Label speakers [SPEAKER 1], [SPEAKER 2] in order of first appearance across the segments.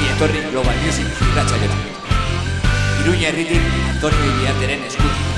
[SPEAKER 1] Ongi etorri Global Music irratxa jora. Iruña herritik Antonio Iriarteren eskutik.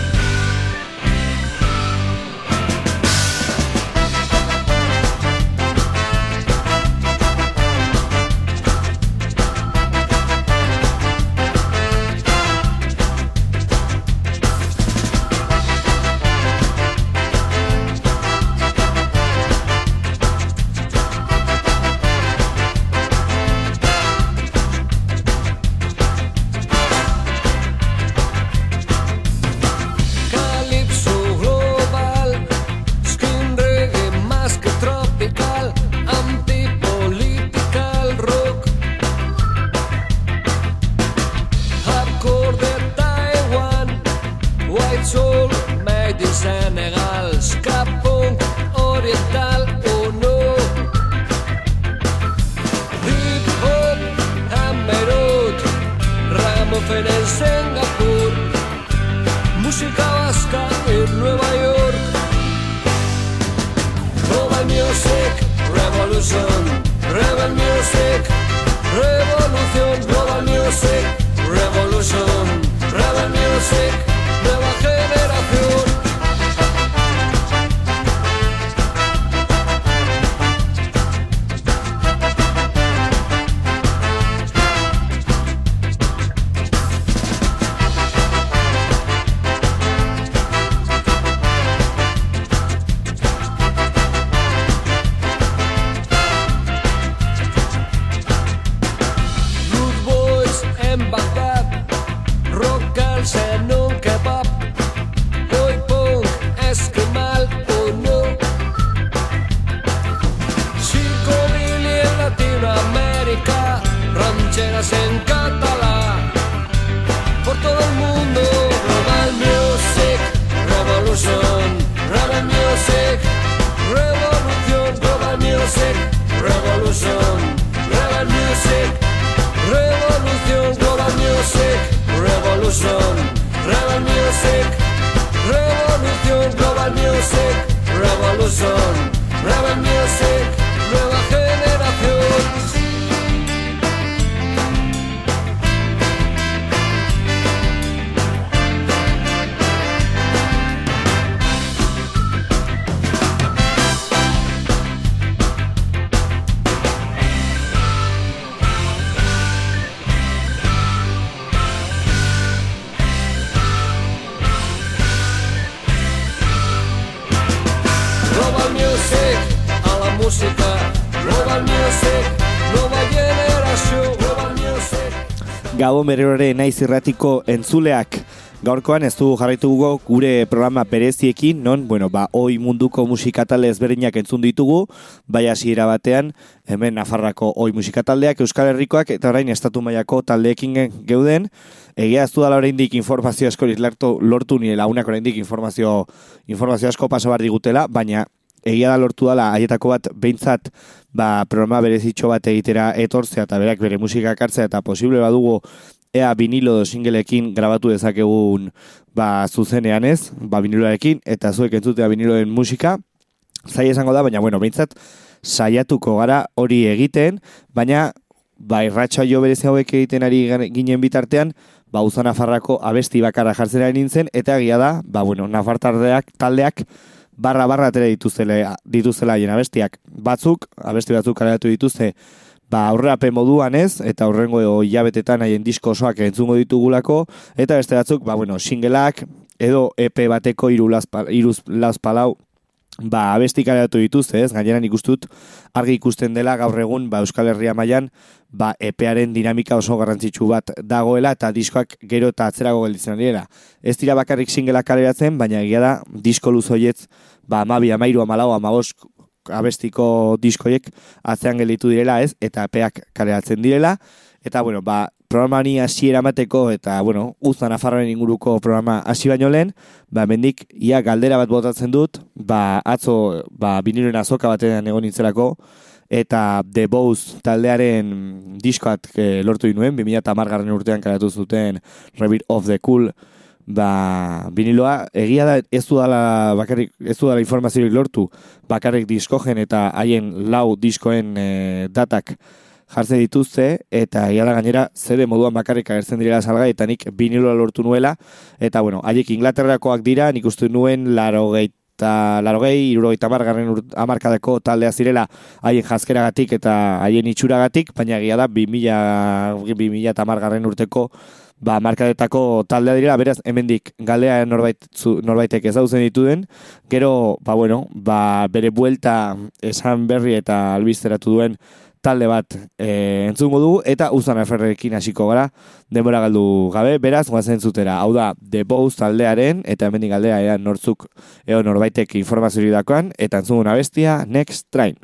[SPEAKER 2] Music Revolution,
[SPEAKER 3] Gabo berrore naiz irratiko entzuleak. Gaurkoan ez du jarraitugu gure programa bereziekin, non, bueno, ba, oi munduko musikatale ezberdinak entzun ditugu, bai hasiera batean, hemen Nafarrako oi musikataldeak, Euskal Herrikoak, eta orain estatu mailako taldeekin ge- geuden, egia ez dudala oraindik informazio askorik lortu, lortu nire launak oraindik informazio, informazio asko behar digutela, baina egia da lortu dala haietako bat behintzat ba, programa berezitxo bat egitera etortzea eta berak bere musika kartzea eta posible badugu ea vinilo edo singleekin grabatu dezakegun ba, zuzenean ez, ba, viniloarekin, eta zuek entzutea viniloen musika, zai esango da, baina bueno, behintzat saiatuko gara hori egiten, baina ba, irratxa jo berezi hauek egiten ari ginen bitartean, ba, uza Nafarrako abesti bakarra jartzera nintzen, eta egia da, ba, bueno, Nafartardeak, taldeak, barra barra atera dituzela, dituzela haien abestiak. Batzuk, abesti batzuk kaleratu dituzte, ba, aurrerapen moduan ez, eta aurrengo hilabetetan haien disko osoak entzungo ditugulako, eta beste batzuk, ba, bueno, singleak, edo EP bateko iru lazpa- iruz lazpalau, ba, abesti kaleratu dituzte, ez? Gainera nik uste dut argi ikusten dela gaur egun ba, Euskal Herria mailan ba, epearen dinamika oso garrantzitsu bat dagoela eta diskoak gero eta atzerago gelditzen dira. Ez dira bakarrik singela kaleratzen, baina egia da disko luzoietz ba, amabi, amairu, amalau, amabosk abestiko diskoiek atzean gelditu direla, ez? Eta epeak kaleratzen direla. Eta, bueno, ba, programani hasiera emateko eta, bueno, Uza Nafarroen inguruko programa hasi baino lehen, ba, mendik, ia galdera bat botatzen dut, ba, atzo, ba, biniloen azoka batean egon nintzelako, eta The Bows taldearen diskoat eh, lortu inuen, 2000 garren urtean karatu zuten Rebirth of the Cool. Ba, biniloa, egia da ez du bakarrik, ez du dala lortu, bakarrik diskogen eta haien lau diskoen eh, datak jartzen dituzte, eta ia da gainera zede moduan bakarrik agertzen direla salgai, eta nik biniloa lortu nuela, eta bueno, haiek Inglaterrakoak dira, nik uste nuen laro eta larogei, irurogeita amargarren amarkadeko taldea zirela haien jazkeragatik eta haien itxuragatik, baina egia da 2000, 2000 eta amargarren urteko ba, markadetako taldea dira, beraz, hemendik galdea norbait, zu, norbaitek ez dauzen dituden, gero, ba, bueno, ba, bere buelta esan berri eta albizteratu duen talde bat e, entzungo dugu, eta uzan aferrekin hasiko gara, denbora galdu gabe, beraz, guazen zutera, hau da, The Bows taldearen, eta hemendik galdea ea nortzuk, eo norbaitek informazio dakoan, eta entzungo bestia, Next Train.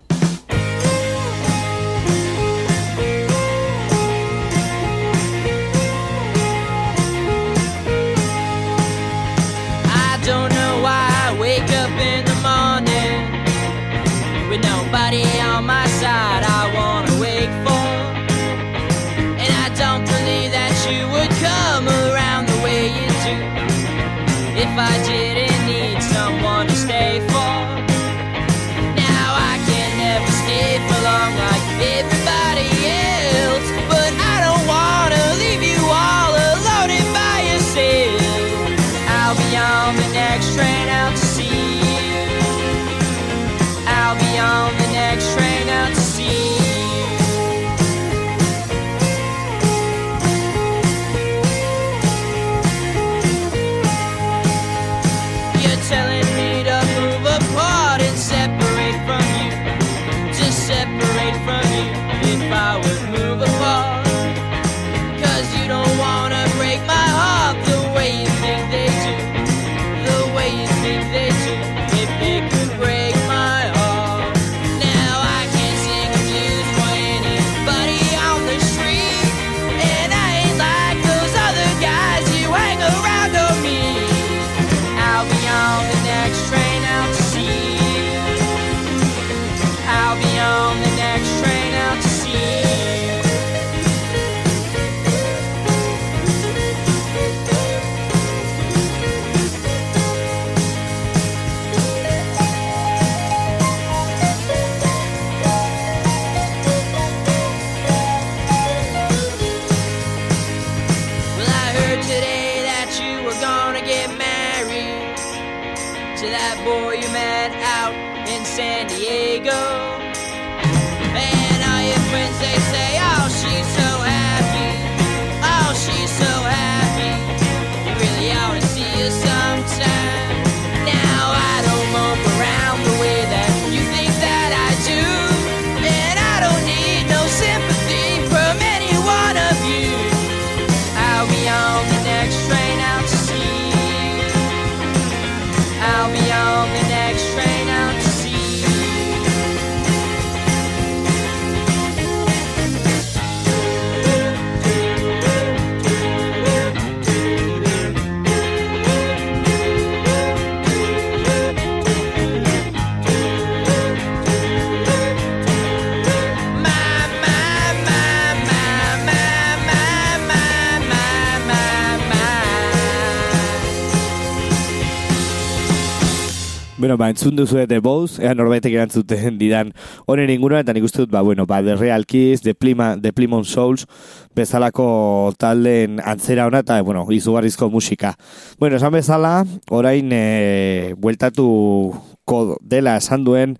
[SPEAKER 3] Bueno, ba, entzun duzu The Bows, ea norbaitek erantzuten didan honen inguruan, eta nik uste dut, ba, bueno, ba, The Real Kiss, The, Plima, The Plymouth Souls, bezalako taldeen antzera hona, eta, bueno, izugarrizko musika. Bueno, esan bezala, orain, e, bueltatu kodo dela esan duen,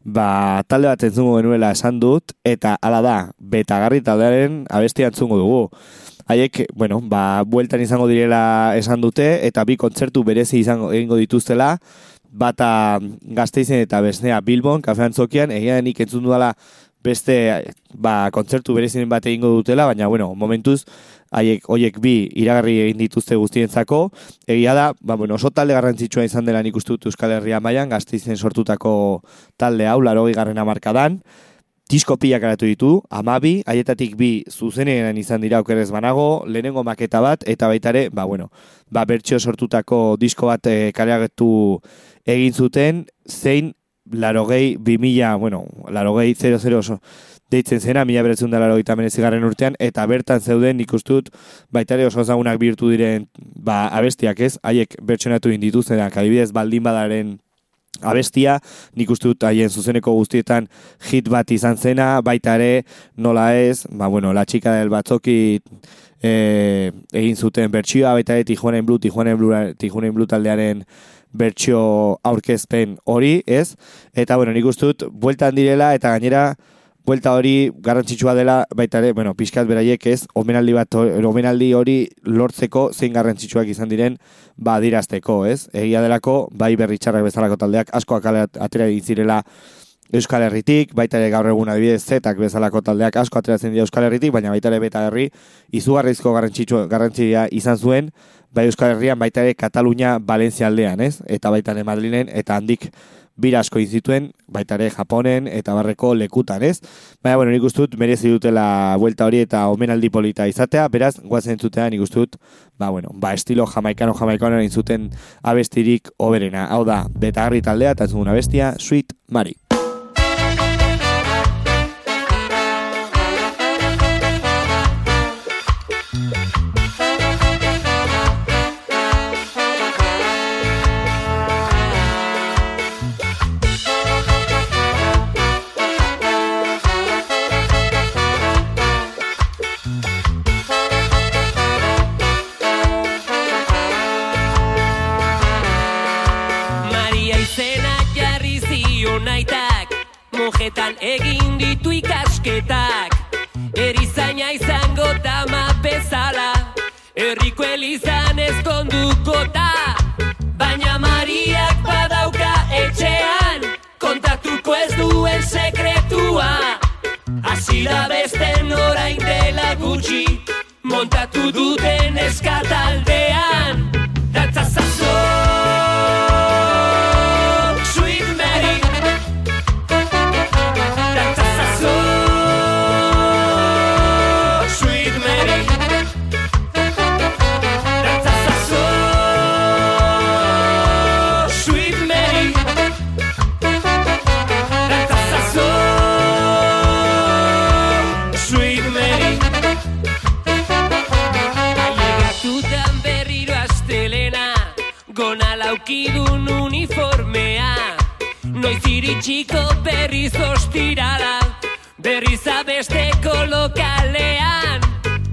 [SPEAKER 3] ba, talde bat entzungo genuela esan dut, eta ala da, betagarri taldearen abestia entzungo dugu. Haiek, bueno, ba, bueltan izango direla esan dute, eta bi kontzertu berezi izango egingo dituztela, bata gazteizen eta besnea Bilbon, kafean zokian, egia nik entzun dudala beste ba, kontzertu berezinen bat egingo dutela, baina, bueno, momentuz, haiek hoiek bi iragarri egin dituzte guztientzako, egia da, ba, bueno, oso talde garrantzitsua izan dela nik uste dut Euskal Herria mailan gazteizen sortutako talde hau, laro garren amarkadan, disko pilak aratu ditu, amabi, haietatik bi zuzenean izan dira okerrez banago, lehenengo maketa bat, eta baitare, ba, bueno, ba, bertxio sortutako disko bat e, egin zuten, zein larogei bi mila, bueno, larogei 00 deitzen zena, mila beretzun da larogei garren urtean, eta bertan zeuden ikustut, baitare oso zagunak birtu diren, ba, abestiak ez, haiek bertsonatu indituztenak, adibidez baldin badaren abestia, nik uste dut haien zuzeneko guztietan hit bat izan zena, baita ere nola ez, ba bueno, la chica del batzoki e, egin zuten bertsioa, baita ere Tijuana Blue, Tijuana Blue, Tijuana Blue taldearen bertsio aurkezpen hori, ez? Eta bueno, nik uste dut, bueltan direla, eta gainera, buelta hori garrantzitsua dela baita ere, bueno, pixkat beraiek ez, omenaldi bat, omenaldi hori lortzeko zein garrantzitsuak izan diren ba dirazteko, ez? Egia delako, bai berritxarrak bezalako taldeak askoak atera egin zirela Euskal Herritik, baita ere gaur egun adibidez zetak bezalako taldeak asko ateratzen dira Euskal Herritik, baina baita ere beta herri izugarrizko garrantzitsua izan zuen, bai Euskal Herrian baita ere Katalunia Valencia aldean, ez? Eta baita ere Madrinen eta handik bira asko izituen, baita ere Japonen eta barreko lekutan, ez? Baina, bueno, nik ustut, merezi dutela vuelta hori eta omenaldi polita izatea, beraz, guazen entzutea nik ustut, ba, bueno, ba, estilo jamaikano jamaikano zuten abestirik oberena. Hau da, beta harri taldea, eta ez bestia, Sweet Mari.
[SPEAKER 1] Mojetan egin ditu ikasketak. Erizaina izango dama bezala. Herriko elizan ezkonduko ta Baina Mariak badauka etxean. Kontatuko ez duen sekretua. Asila beste orain dela gutxi. Montatu duten eskataldean daukidun uniformea. Noiz iritsiko berriz ostirala Berriz abesteko lokalean.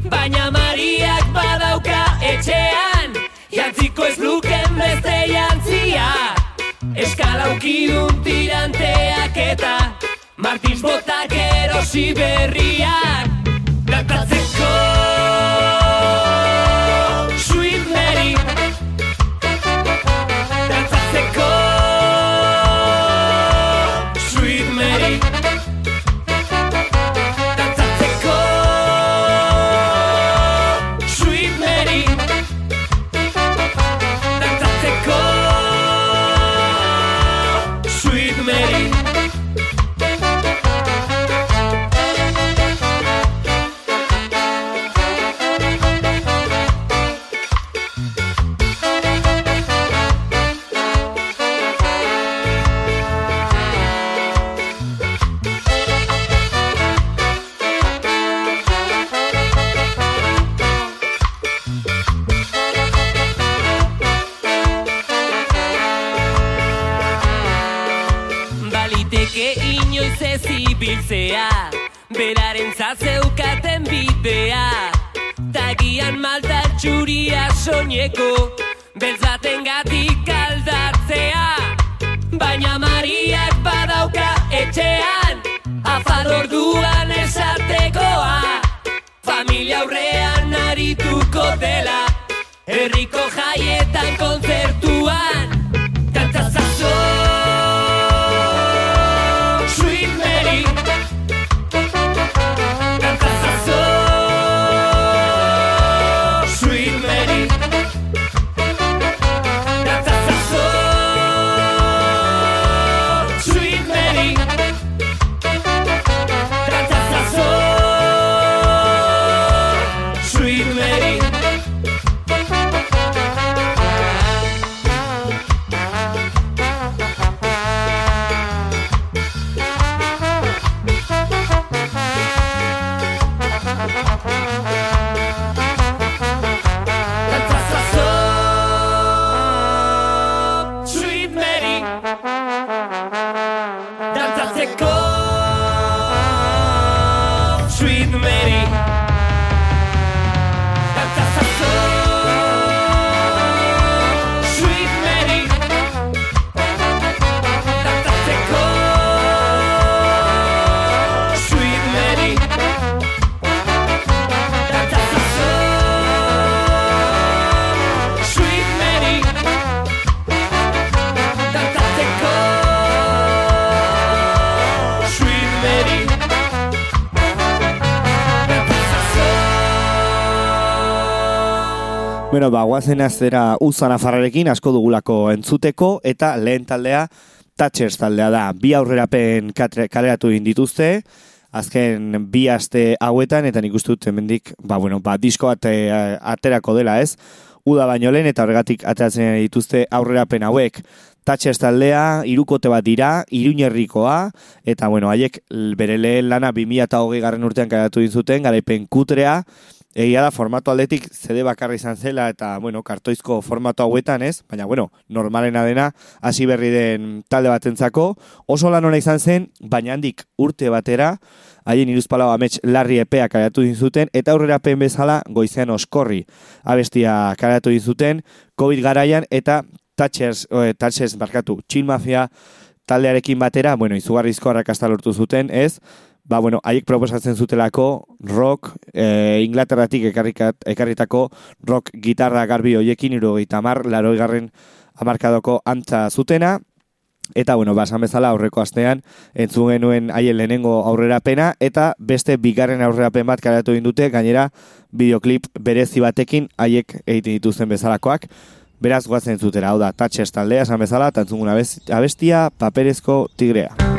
[SPEAKER 1] Baina Mariak badauka etxean Jantziko ez luken beste jantzia. Eskalaukidun tiranteak eta Martins botak erosi berriak egiteko Beltzaten gatik aldatzea. Baina mariak badauka etxean Afadorduan esatekoa. Familia aurrean arituko dela Herriko jaietan kontzertuan.
[SPEAKER 3] Bueno, ba, guazen azera uzan afarrarekin asko dugulako entzuteko, eta lehen taldea, Thatchers taldea da. Bi aurrerapen kaleratu egin dituzte, azken bi aste hauetan, eta nik uste dut hemendik, ba, bueno, ba, disko bat eh, aterako dela ez, uda baino lehen, eta horregatik ateratzen dituzte aurrerapen hauek. Thatchers taldea, irukote bat dira, iruñerrikoa, eta bueno, haiek bere lehen lana 2008 garren urtean kaleratu egin zuten, garaipen kutrea, Egia da, formatu aldetik zede bakarra izan zela eta, bueno, kartoizko formatu hauetan ez, baina, bueno, normalena dena hasi berri den talde batentzako oso lan ona izan zen, baina handik urte batera, haien iruzpalau amets larri epea kareatu din zuten, eta aurrera pen bezala goizean oskorri abestia kareatu din zuten, COVID garaian eta Thatchers, eh, Thatchers, barkatu, Chill Mafia taldearekin batera, bueno, izugarrizko arrakasta lortu zuten, ez? Ba, bueno, haiek proposatzen zutelako rock, e, Inglaterratik ekarritako rock gitarra garbi hoiekin, irurogeita mar, laroi garren amarkadoko antza zutena, Eta, bueno, basan bezala aurreko astean entzun genuen haien lehenengo aurrerapena eta beste bigarren aurrerapen bat karatu dute gainera bideoklip berezi batekin haiek egiten dituzten bezalakoak. Beraz, guazen zutera, hau da, Thatchers taldea esan bezala, abes- abestia paperezko tigrea.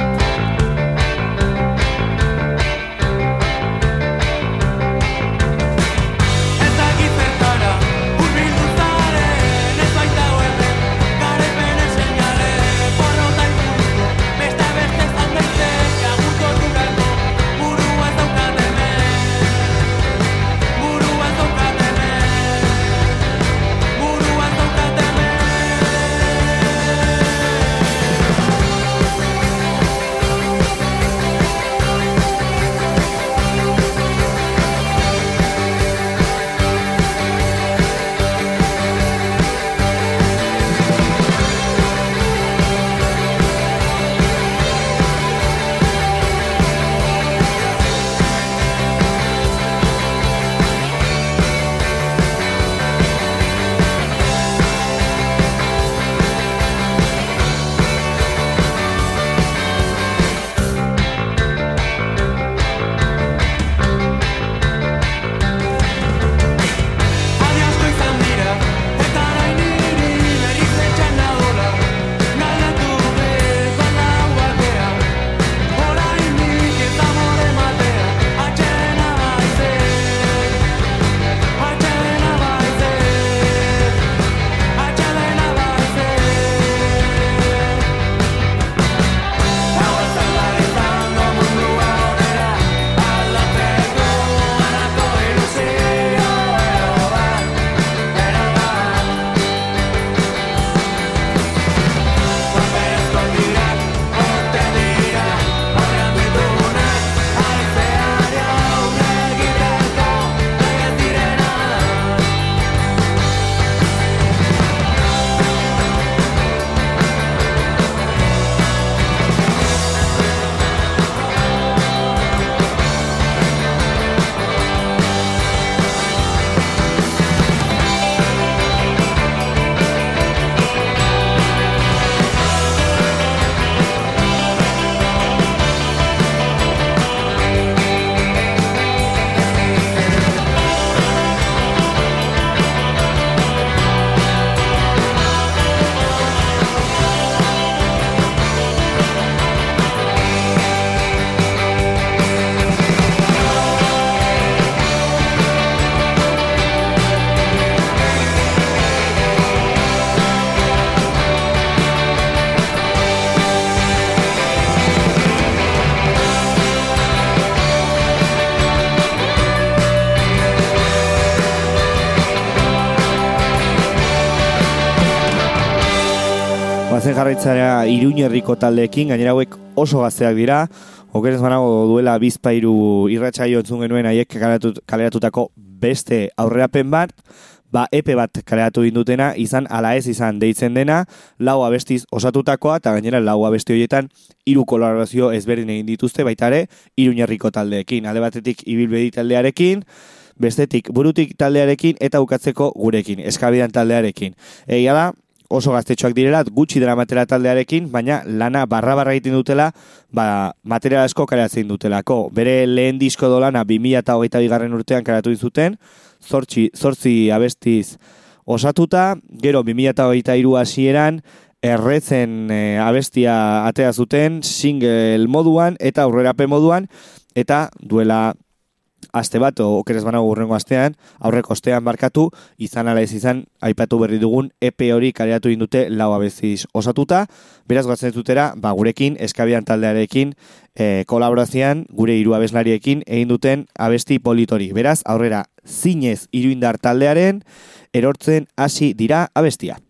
[SPEAKER 3] Iruñerriko taldeekin, gainera hauek oso gazteak dira, okerez banago duela bizpairu irratsaio entzun genuen haiek kaleratu- kaleratutako beste aurrerapen bat, ba epe bat kaleratu egin dutena, izan ala ez izan deitzen dena, lau abestiz osatutakoa, eta gainera lau abesti horietan hiru kolaborazio ezberdin egin dituzte, baita ere, Iruñerriko taldeekin, alde batetik ibilbedi taldearekin, bestetik burutik taldearekin eta bukatzeko gurekin, eskabidan taldearekin. Egia da, oso gaztetxoak direla, gutxi dela material taldearekin, baina lana barra-barra egiten dutela, ba, material asko karatzen dutelako. Bere lehen disko dolana 2008 bigarren urtean karatu zuten, zortzi, zortzi abestiz
[SPEAKER 4] osatuta, gero 2008 hasieran erretzen e, abestia atea zuten single moduan eta aurrerape moduan eta duela aste bat, okeres banago urrengo astean, aurreko ostean barkatu, izan ala ez izan, aipatu berri dugun, EP hori kareatu indute lau abeziz osatuta, beraz gatzen dutera, ba, gurekin, eskabian taldearekin, e, kolaborazioan, gure hiru abeslariekin, egin duten abesti politori. Beraz, aurrera, zinez iruindar taldearen, erortzen hasi dira abestia.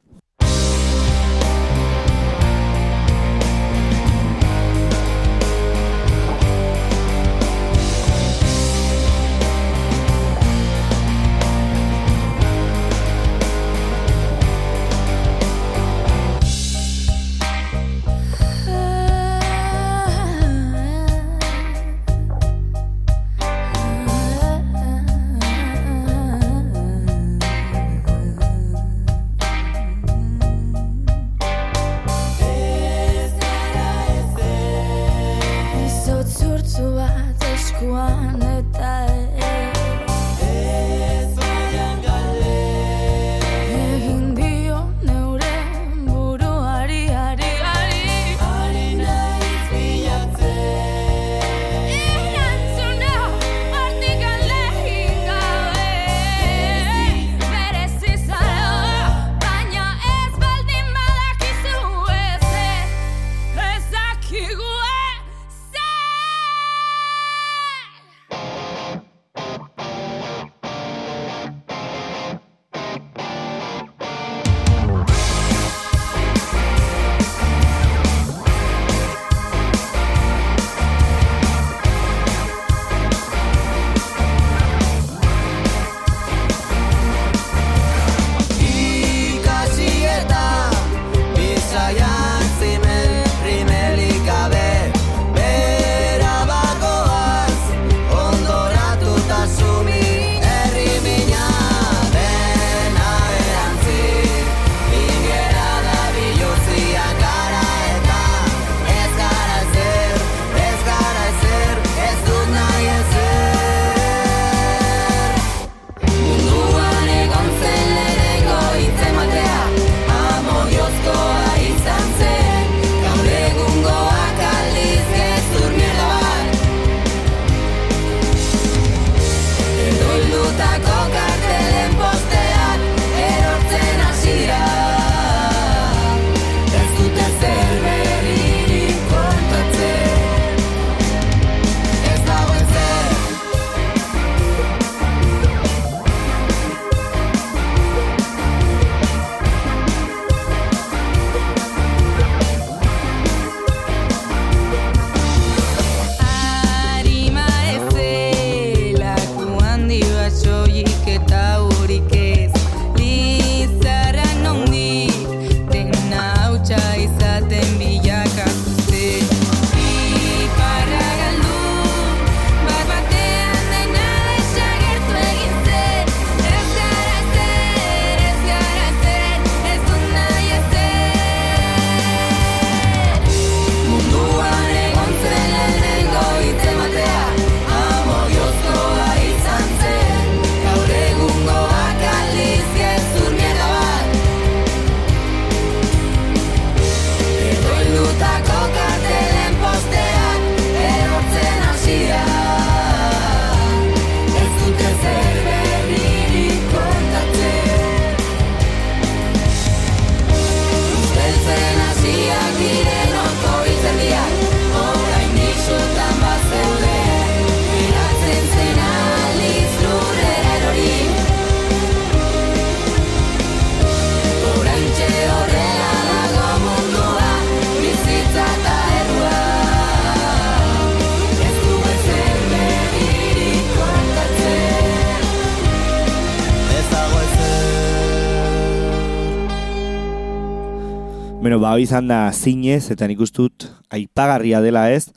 [SPEAKER 4] Hoi izan da zinez, eta nik uste dut aipagarria dela ez,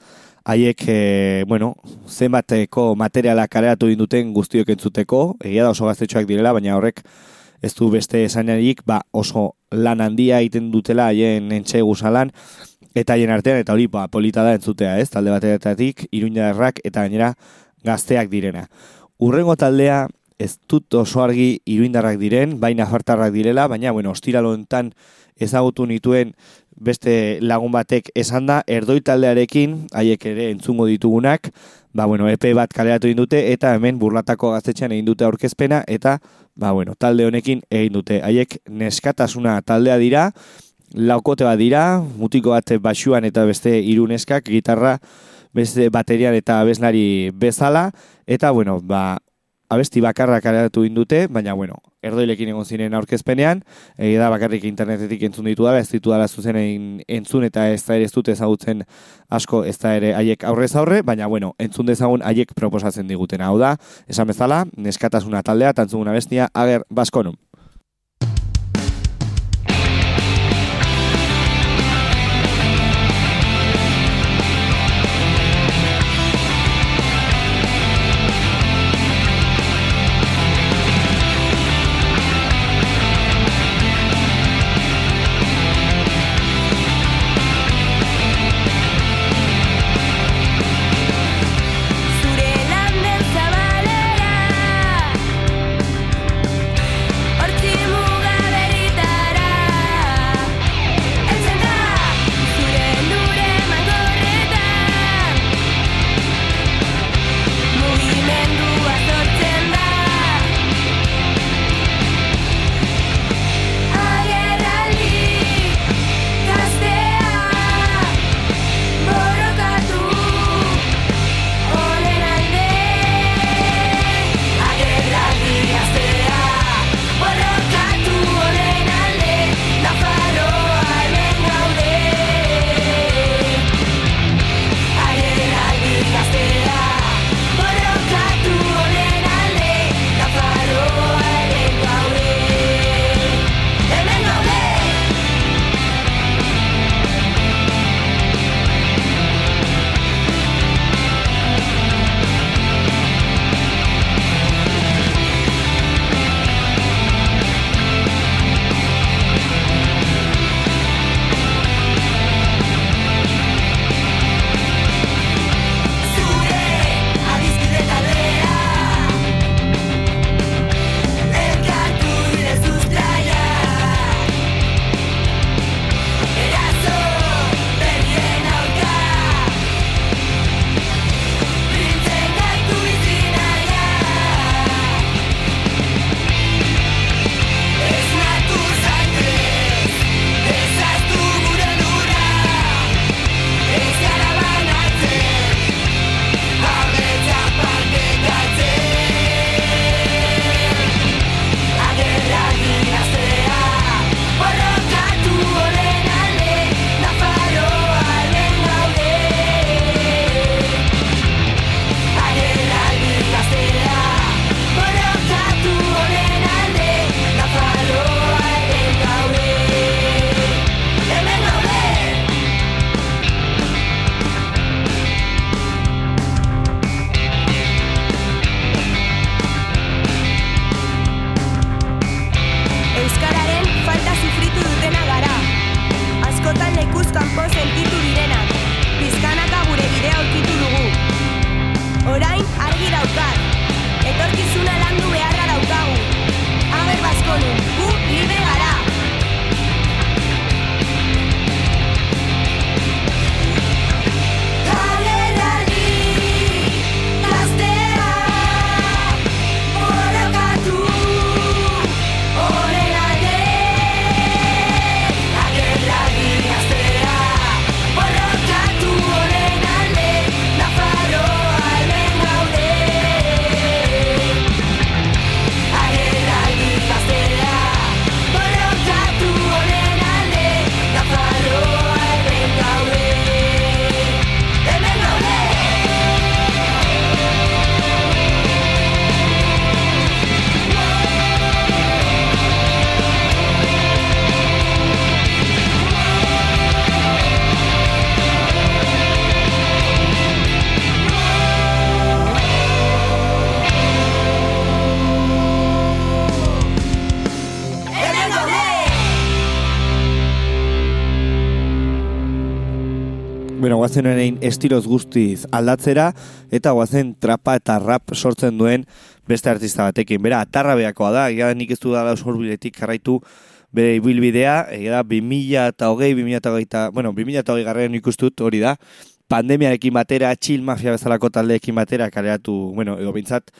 [SPEAKER 4] haiek, e, bueno, zenbateko materiala kareatu duten guztiok entzuteko, egia da oso gaztetxoak direla, baina horrek ez du beste esanarik, ba, oso lan handia egiten dutela haien entxe guzalan, eta haien artean, eta hori, ba, polita da entzutea, ez, talde bateratatik, iruñadarrak, eta gainera gazteak direna. Urrengo taldea,
[SPEAKER 3] ez dut oso argi iruindarrak diren, baina fartarrak direla, baina, bueno, ostiralo hontan ezagutu nituen beste lagun batek esan da, erdoi taldearekin, haiek ere entzungo ditugunak, ba, bueno, EP bat kaleratu egin dute, eta hemen burlatako gaztetxean egin dute aurkezpena, eta, ba, bueno, talde honekin egin dute. Haiek neskatasuna taldea dira, laukote bat dira, mutiko bat basuan eta beste hiru neskak, gitarra, beste baterian eta abeslari bezala, eta, bueno, ba, abesti bakarrak kaleratu egin dute, baina, bueno, erdoilekin egon ziren aurkezpenean, egi da bakarrik internetetik entzun ditu da, ez ditu dala zuzenein entzun eta ez da ere ez dute ezagutzen asko ez da ere haiek aurrez aurre, baina bueno, entzun dezagun haiek proposatzen diguten. Hau da, esan bezala, neskatasuna taldea, tantzuguna bestia, ager baskonum. Orain estiloz guztiz aldatzera, eta guazen trapa eta rap sortzen duen beste artista batekin. Bera, atarra behakoa da, da nik ez du dala sorbiletik jarraitu bere ibilbidea, egia da 2000 eta hogei, 2000 eta hogeita, bueno, 2000 eta hogei garren ikustut hori da, pandemiarekin batera, chill mafia bezalako taldeekin batera, kaleratu, bueno, edo bintzat,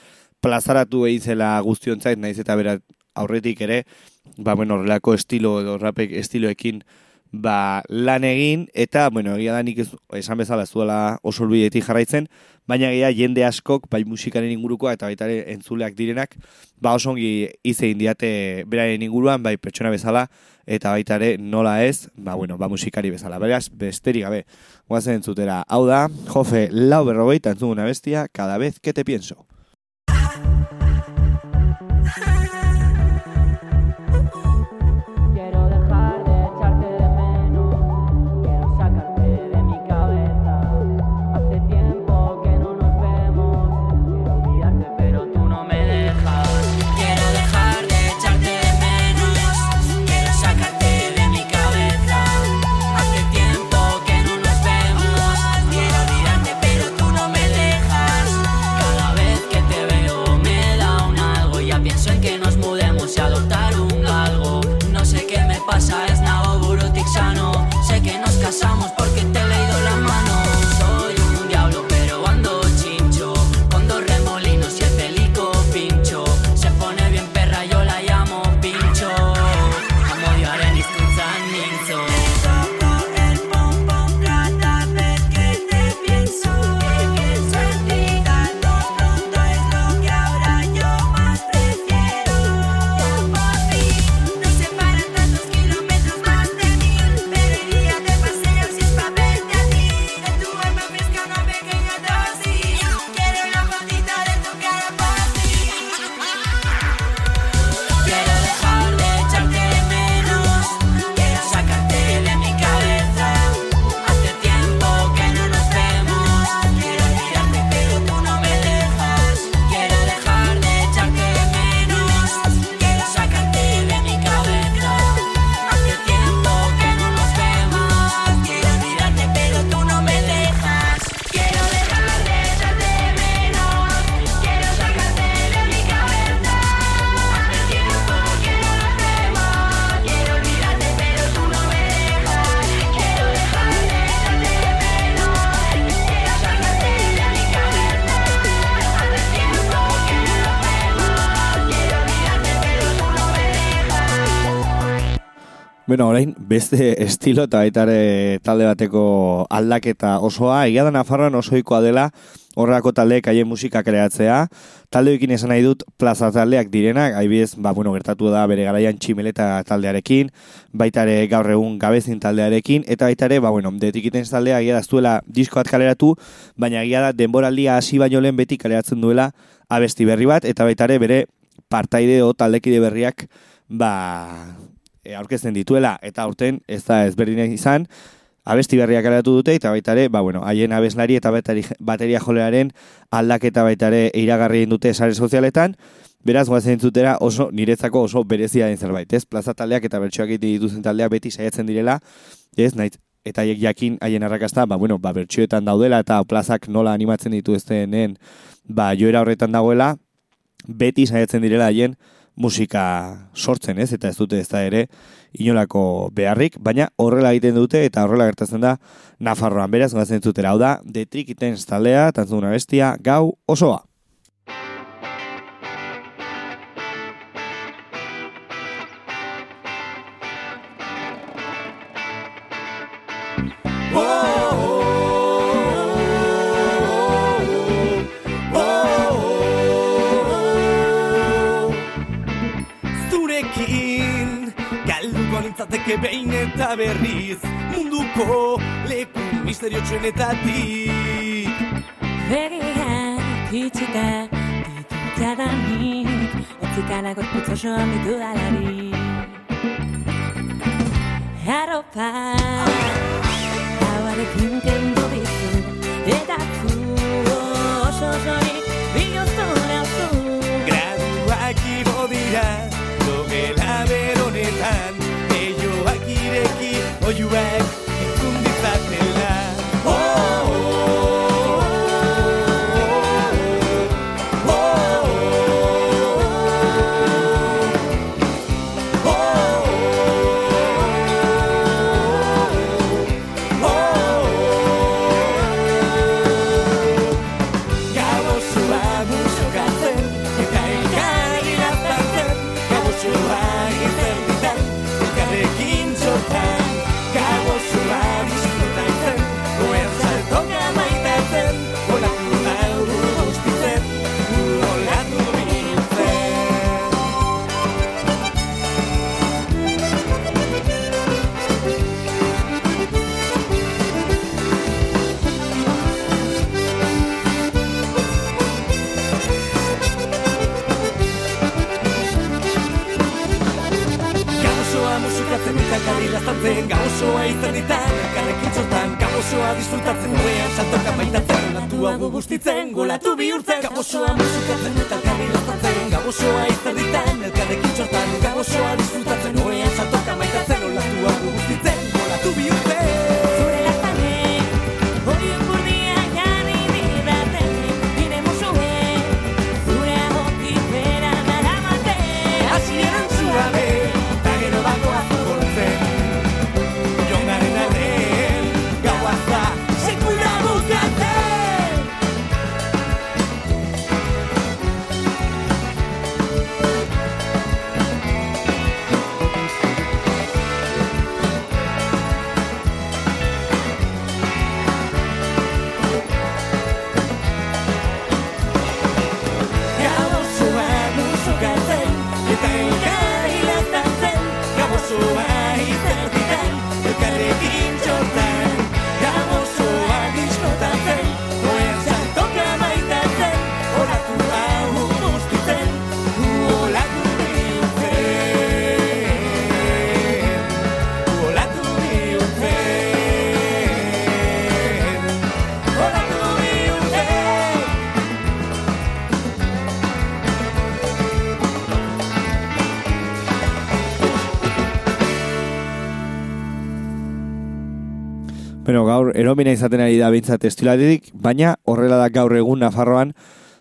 [SPEAKER 3] plazaratu egin zela guztiontzait, naiz eta bera aurretik ere, ba, bueno, horrelako estilo edo rapek estiloekin ba, lan egin, eta, bueno, egia da nik esan bezala ez duela oso jarraitzen, baina egia jende askok, bai musikaren ingurukoa eta baita entzuleak direnak, ba oso ongi izein diate beraren inguruan, bai pertsona bezala, eta baita ere nola ez, ba, bueno, ba musikari bezala. Beraz, besterik gabe, guazen entzutera. Hau da, Jofe lau berrogeita entzuguna bestia, cada vez que te pienso. Bueno, orain, beste estilo eta baita ere talde bateko aldaketa osoa, egia da Nafarroan osoikoa dela horrelako taldeek haien musika kreatzea. Taldeekin esan nahi dut plaza taldeak direnak, haibidez, ba, bueno, gertatu da bere garaian tximeleta taldearekin, baita ere gaur egun gabezin taldearekin, eta baita ere, ba, bueno, detikiten taldea egia da ez duela disko kaleratu, baina egia da denboraldia hasi baino lehen beti kaleratzen duela abesti berri bat, eta baita ere bere partaide o taldekide berriak, ba, e, aurkezten dituela eta aurten ez da ezberdina izan abesti berriak kaleratu dute eta baita ere, ba, bueno, haien abeslari eta bateri, bateria jolearen aldaketa baita ere iragarri dute sare sozialetan, beraz goazen entzutera oso niretzako oso berezia den zerbait, ez? Plaza taldeak eta bertsoak egiten dituzten taldeak beti saiatzen direla, ez? Naiz, eta haiek jakin haien arrakasta, ba, bueno, ba, bertsioetan daudela eta plazak nola animatzen dituztenen, ba, joera horretan dagoela, beti saiatzen direla haien musika sortzen, ez? Eta ez dute ez da ere inolako beharrik, baina horrela egiten dute eta horrela gertatzen da Nafarroan. Beraz, gazen zutera, hau da, The Trick Itens taldea, tantzuna bestia, gau osoa.
[SPEAKER 5] Nintzateke behin eta berriz Munduko leku misteriotsuenetatik.
[SPEAKER 6] Begiak itxita ditutadanik Etzikana gorputz osoan ditu dalarik. Arropa Hauarekin kendu
[SPEAKER 5] you act osoa izerditan, elkarrekin txortan Gau osoa disfrutatzen, oean saltoka baitatzen Olatuago bustitzen, golatu bihurtzen. Gau osoa musikatzen eta elkarri lastatzen Gau osoa izerditan, elkarrekin txortan Gau osoa disfrutatzen,
[SPEAKER 3] gaur eromina izaten ari da bintzat estilatik, baina horrela da gaur egun Nafarroan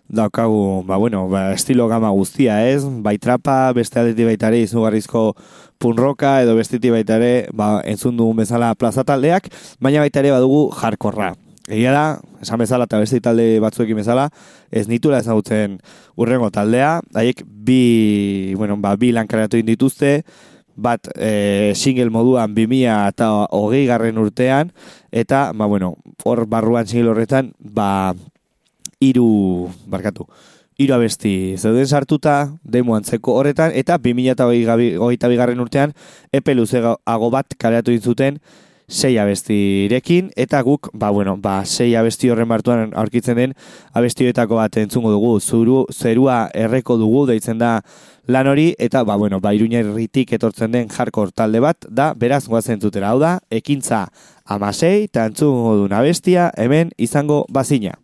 [SPEAKER 3] daukagu, ba bueno, ba, estilo gama guztia, ez? Bai trapa, beste aldetik baita ere izugarrizko punroka, edo bestiti baita ere, ba, entzun dugun bezala plaza taldeak, baina baita ere badugu jarkorra. Egia da, esan bezala eta beste talde batzuekin bezala, ez nitura ezagutzen urrengo taldea, haiek bi, bueno, ba, bi lankaratu dituzte, bat e, single moduan 2000 eta hogei garren urtean, eta, ba, bueno, hor barruan single horretan, ba, iru, barkatu, iru abesti zeuden sartuta, demo antzeko horretan, eta 2000 eta hogeita bigarren urtean, epe luzeago bat kareatu zuten sei abestirekin, eta guk, ba, bueno, ba, sei abesti horren bartuan aurkitzen den abestioetako bat entzungo dugu, zuru, zerua erreko dugu, deitzen da lan hori, eta, ba, bueno, ba, iruñerritik etortzen den jarkor talde bat, da, beraz, guazen zutera, hau da, ekintza amasei, eta entzungo duen abestia, hemen izango bazina.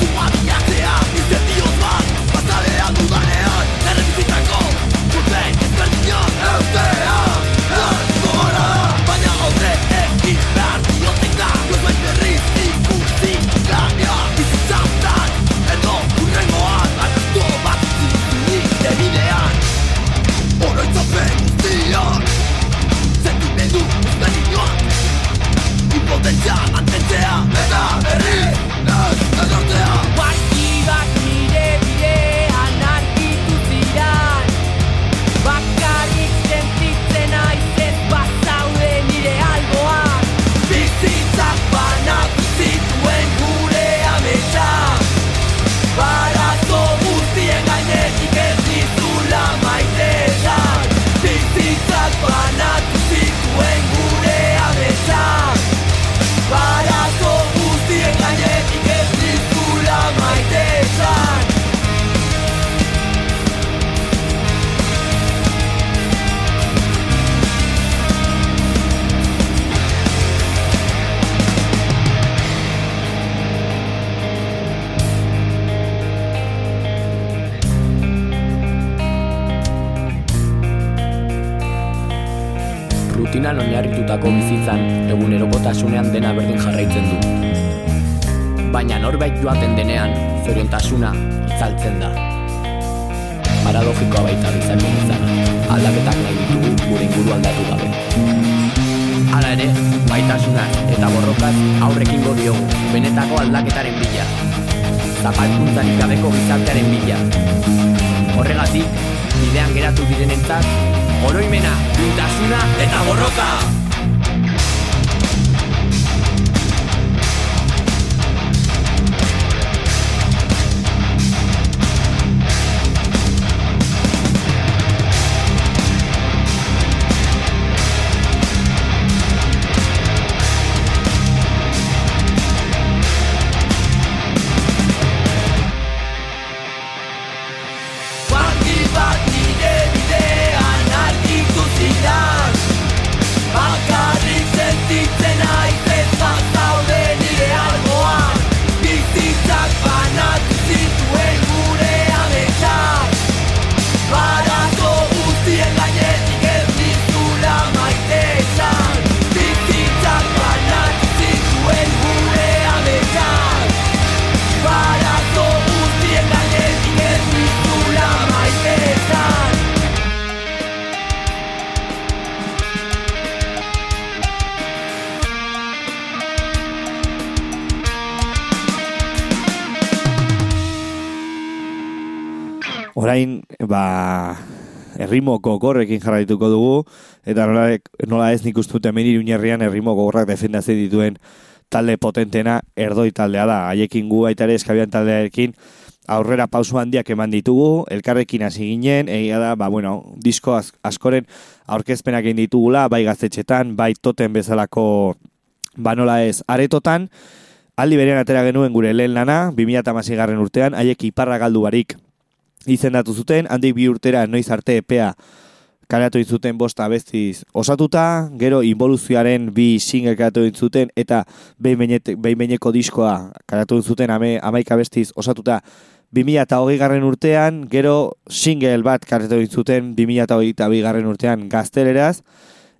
[SPEAKER 7] Da
[SPEAKER 8] oinarritutako bizitzan egunerokotasunean dena berdin jarraitzen du. Baina norbait joaten denean, zoriontasuna itzaltzen da. Paradogikoa baita bizarren izana, aldaketak nahi ditugu gure inguru aldatu gabe. Hala ere, baitasunaz eta borrokaz aurrekin diogu benetako aldaketaren bila. Zapalkuntzarik gabeko gizartearen bila. Horregatik, bidean geratu direnentzat, oroimena, duintasuna eta borroka!
[SPEAKER 3] Ba, errimo gogorrekin jarraituko dugu, eta nola, nola ez nik uste dut hemen iruñerrian errimo gogorrak defendatzen dituen talde potentena erdoi taldea da. Haiekin gu baita ere eskabian taldearekin aurrera pausu handiak eman ditugu, elkarrekin hasi ginen, egia da, ba, bueno, disko askoren aurkezpenak egin ditugula, bai gaztetxetan, bai toten bezalako, ba nola ez, aretotan, aldi berean atera genuen gure lehen lana, 2006 garren urtean, haiek iparra galdu barik izendatu zuten, handik bi urtera noiz arte epea kareatu zuten bost abestiz osatuta, gero involuzioaren bi single kareatu zuten, eta behin-behineko diskoa kareatu zuten ame, amaika abestiz osatuta. 2008 garren urtean, gero single bat kareatu zuten 2008 garren urtean gazteleraz,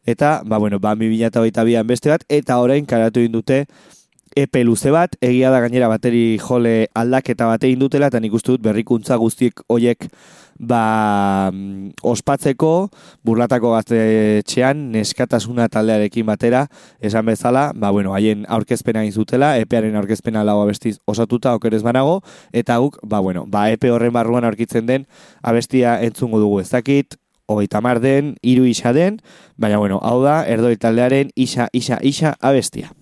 [SPEAKER 3] eta, ba, bueno, ba, 2008an beste bat, eta orain kareatu dute epe luze bat, egia da gainera bateri jole aldaketa bate egin dutela, eta nik uste dut berrikuntza guztiek hoiek ba, mm, ospatzeko burlatako gaztetxean neskatasuna taldearekin batera, esan bezala, ba, bueno, haien aurkezpena zutela, epearen aurkezpena lau abestiz osatuta okerez banago, eta guk, ba, bueno, ba, epe horren barruan aurkitzen den abestia entzungo dugu ez dakit, hogeita mar den, hiru isa den, baina, bueno, hau da, erdoi taldearen isa, isa, isa abestia.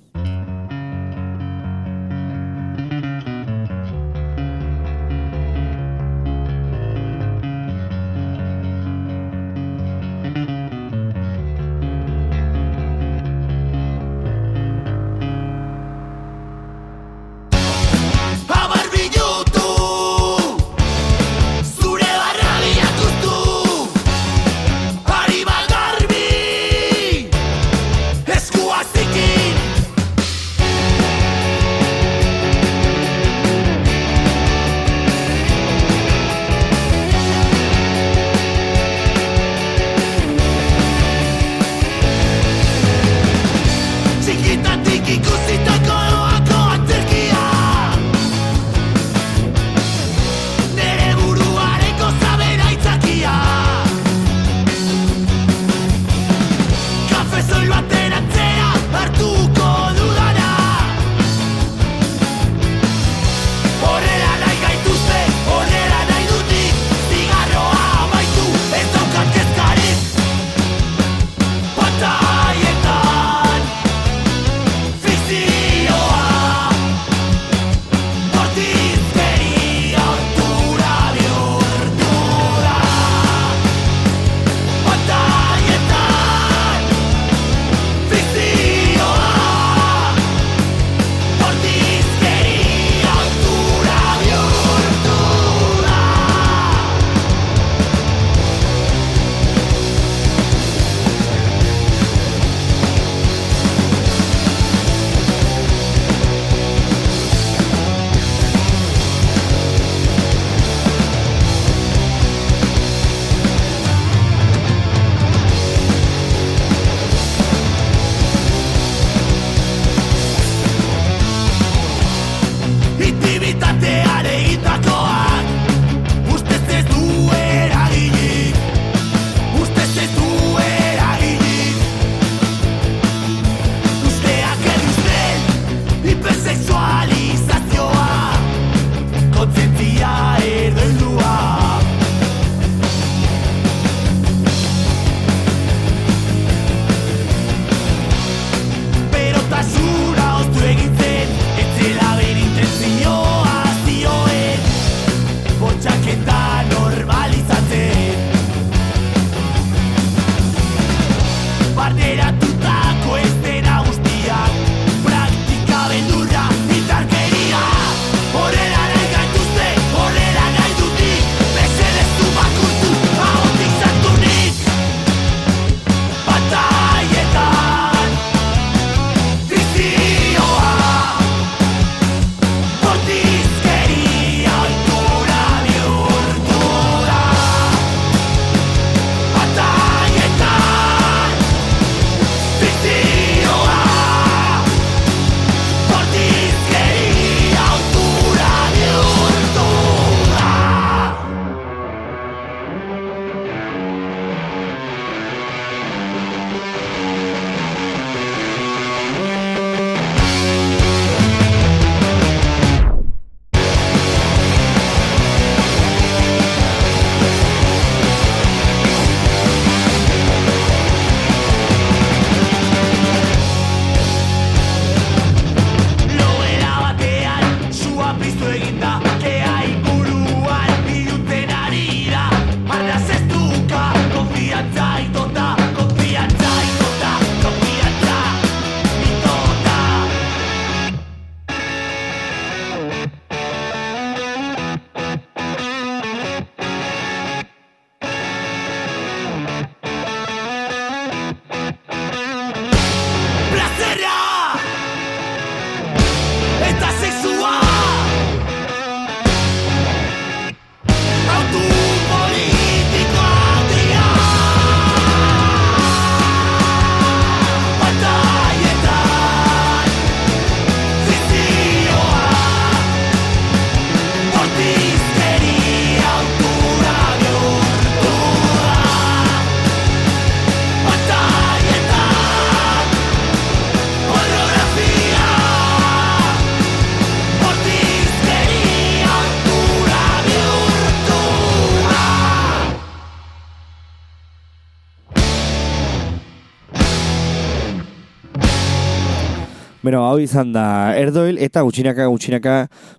[SPEAKER 3] Hau izan da erdoil eta gutxinaka gutxinaka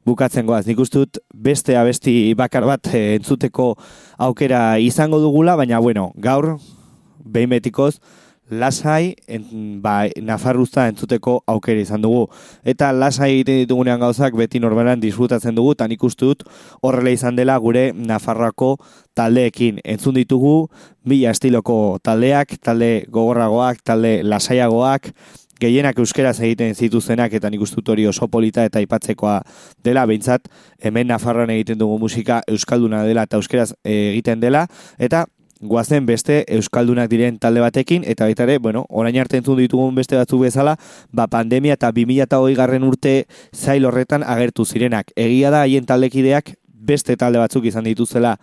[SPEAKER 3] bukatzen goaz. Nik uste dut beste abesti bakar bat eh, entzuteko aukera izango dugula, baina bueno, gaur, behin betikoz, lasai, en, ba, Nafarruzta entzuteko aukera izan dugu. Eta lasai egiten ditugunean gauzak beti normalan disfrutatzen dugu, eta nik uste dut horrela izan dela gure Nafarroako taldeekin. Entzun ditugu, mila estiloko taldeak, talde gogorragoak, talde lasaiagoak, gehienak euskeraz egiten zituzenak eta nik uste dut hori oso polita eta aipatzekoa dela, behintzat hemen Nafarroan egiten dugu musika euskalduna dela eta euskeraz eh, egiten dela, eta guazen beste euskaldunak diren talde batekin, eta baita ere, bueno, orain arte entzun ditugun beste batzuk bezala, ba pandemia eta 2008 garren urte zail horretan agertu zirenak. Egia da haien taldekideak beste talde batzuk izan dituzela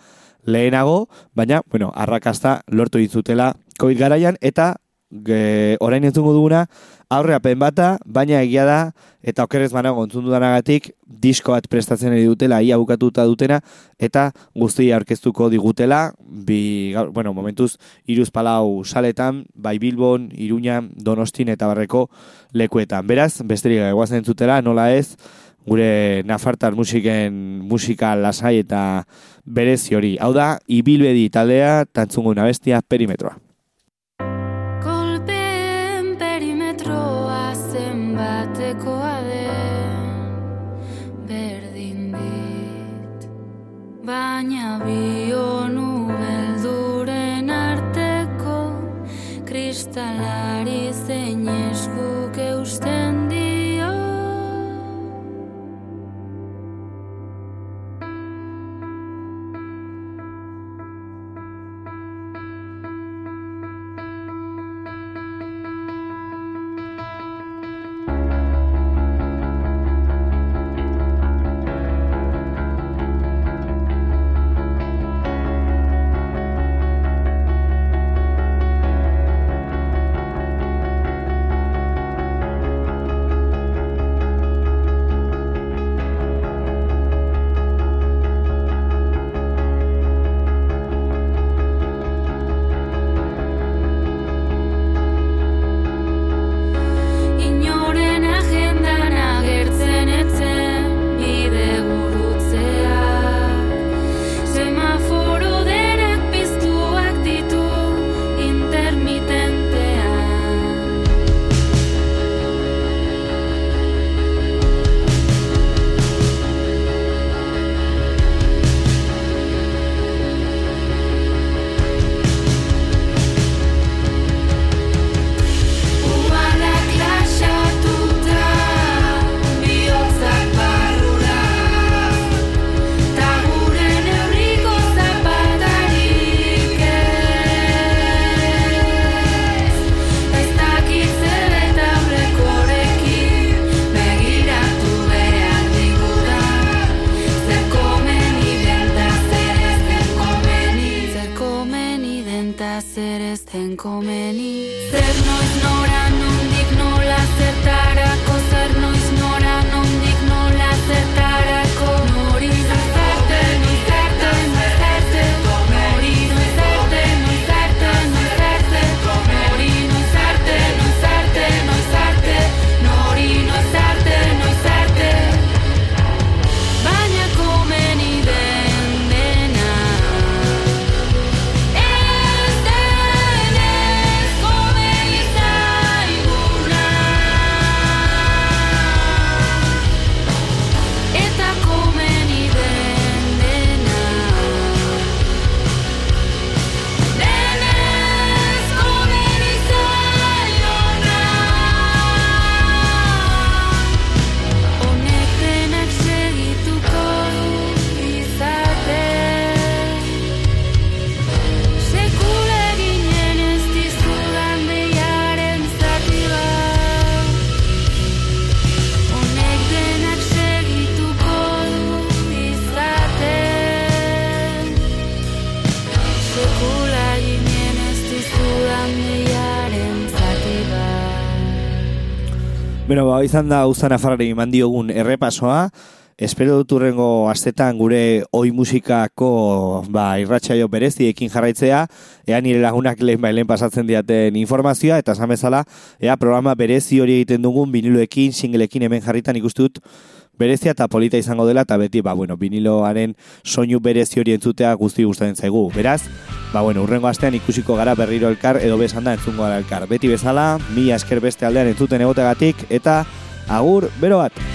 [SPEAKER 3] lehenago, baina, bueno, arrakasta lortu ditzutela COVID garaian, eta ge, orain entzungo duguna, aurreapen bata, baina egia da, eta okerrez banago entzun dudanagatik, disko bat prestatzen ari dutela, ia bukatuta dutena, eta guztia aurkeztuko digutela, bi, bueno, momentuz, iruz palau saletan, bai Bilbon, Iruña, Donostin eta barreko lekuetan. Beraz, besterik gabe guazen entzutela, nola ez, gure nafartar musiken musika lasai eta berezi hori. Hau da, ibilbedi taldea, tantzungo bestia, perimetroa.
[SPEAKER 9] Baina
[SPEAKER 3] Beno, ba, izan da Uzan Afarrari eman diogun errepasoa. Espero dut urrengo astetan gure oi musikako ba, irratsaio bereziekin jarraitzea, ea nire lagunak lehen bailen pasatzen diaten informazioa, eta esan bezala, ea programa berezi hori egiten dugun viniloekin, singleekin hemen jarritan ikustut, berezia eta polita izango dela, eta beti, ba, bueno, viniloaren soinu berezi hori entzutea guzti gustatzen zaigu. Beraz, ba, bueno, urrengo astean ikusiko gara berriro elkar, edo besan da entzungo gara elkar. Beti bezala, mi esker beste aldean entzuten egotegatik, eta agur, bero bat!